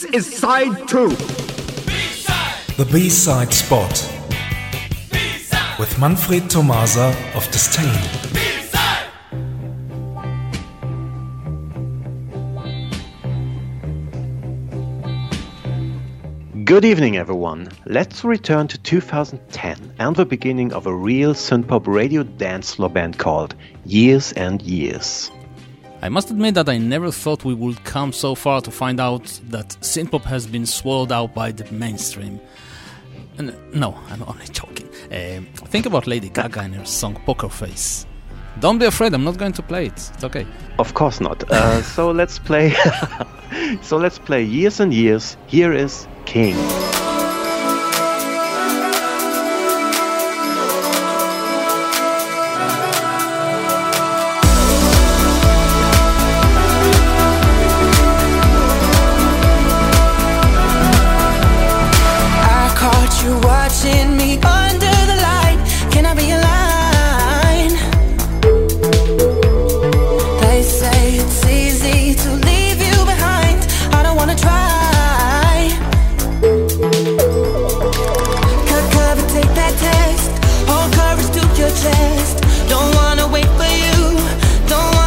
This is side two. The B-side spot with Manfred Tomasa of Disdain. Good evening, everyone. Let's return to 2010 and the beginning of a real synthpop radio dance floor band called Years and Years. I must admit that I never thought we would come so far to find out that synthpop has been swallowed out by the mainstream. And no, I'm only joking. Uh, think about Lady Gaga and her song Poker Face. Don't be afraid, I'm not going to play it. It's okay. Of course not. Uh, so let's play. so let's play Years and Years. Here is King. Me under the light. Can I be line? They say it's easy to leave you behind. I don't wanna try. Cut cover, take that test. Hold courage to your chest. Don't wanna wait for you. Don't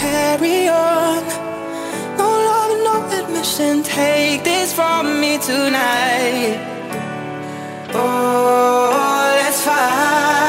carry on. No love, no admission. Take this from me tonight. Oh, let's fight.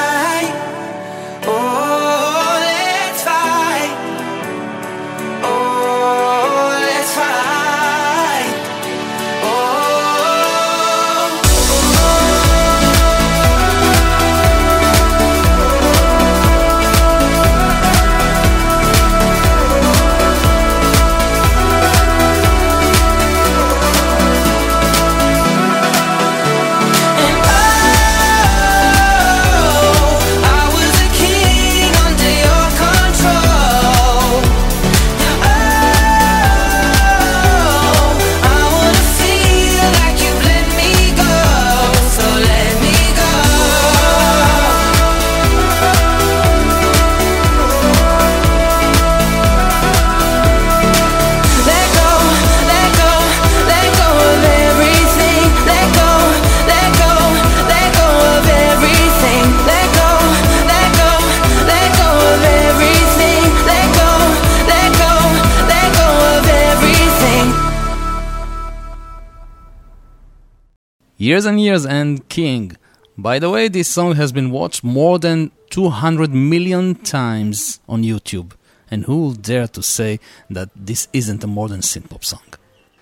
Years and Years and King. By the way, this song has been watched more than 200 million times on YouTube. And who will dare to say that this isn't a modern synthpop song?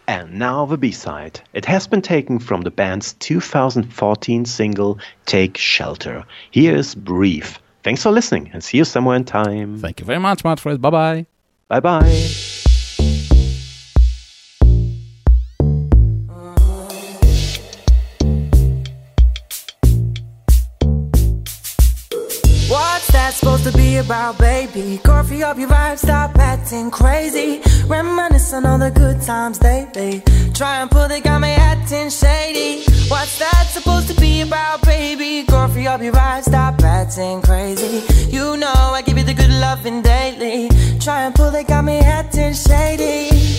And now the B side. It has been taken from the band's 2014 single Take Shelter. Here is Breathe. Thanks for listening and see you somewhere in time. Thank you very much, Manfred. Bye bye. Bye bye. What's that supposed to be about, baby? Coffee up your vibe, stop acting crazy. Reminiscing on the good times lately. Try and pull, they got me acting shady. What's that supposed to be about, baby? Coffee up your vibe, stop acting crazy. You know I give you the good loving daily. Try and pull, they got me acting shady.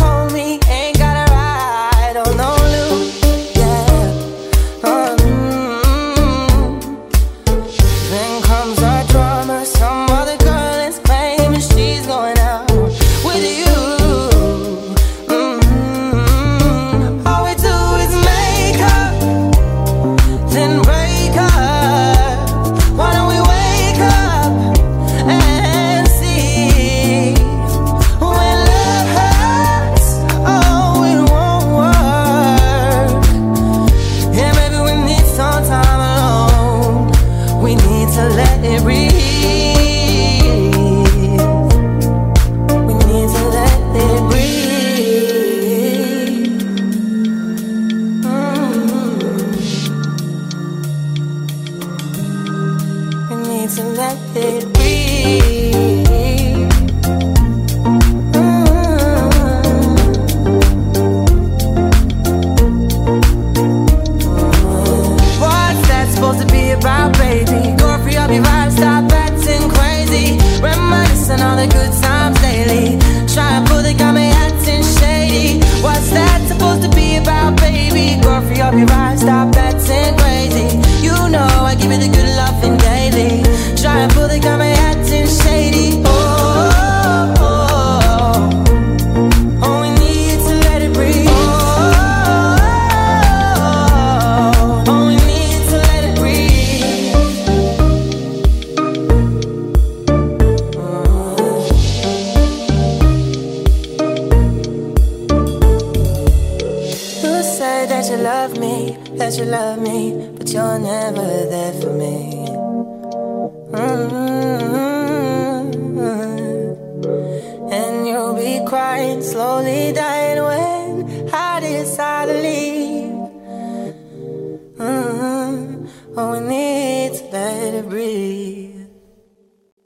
connected. We you love me, but you're never there for me.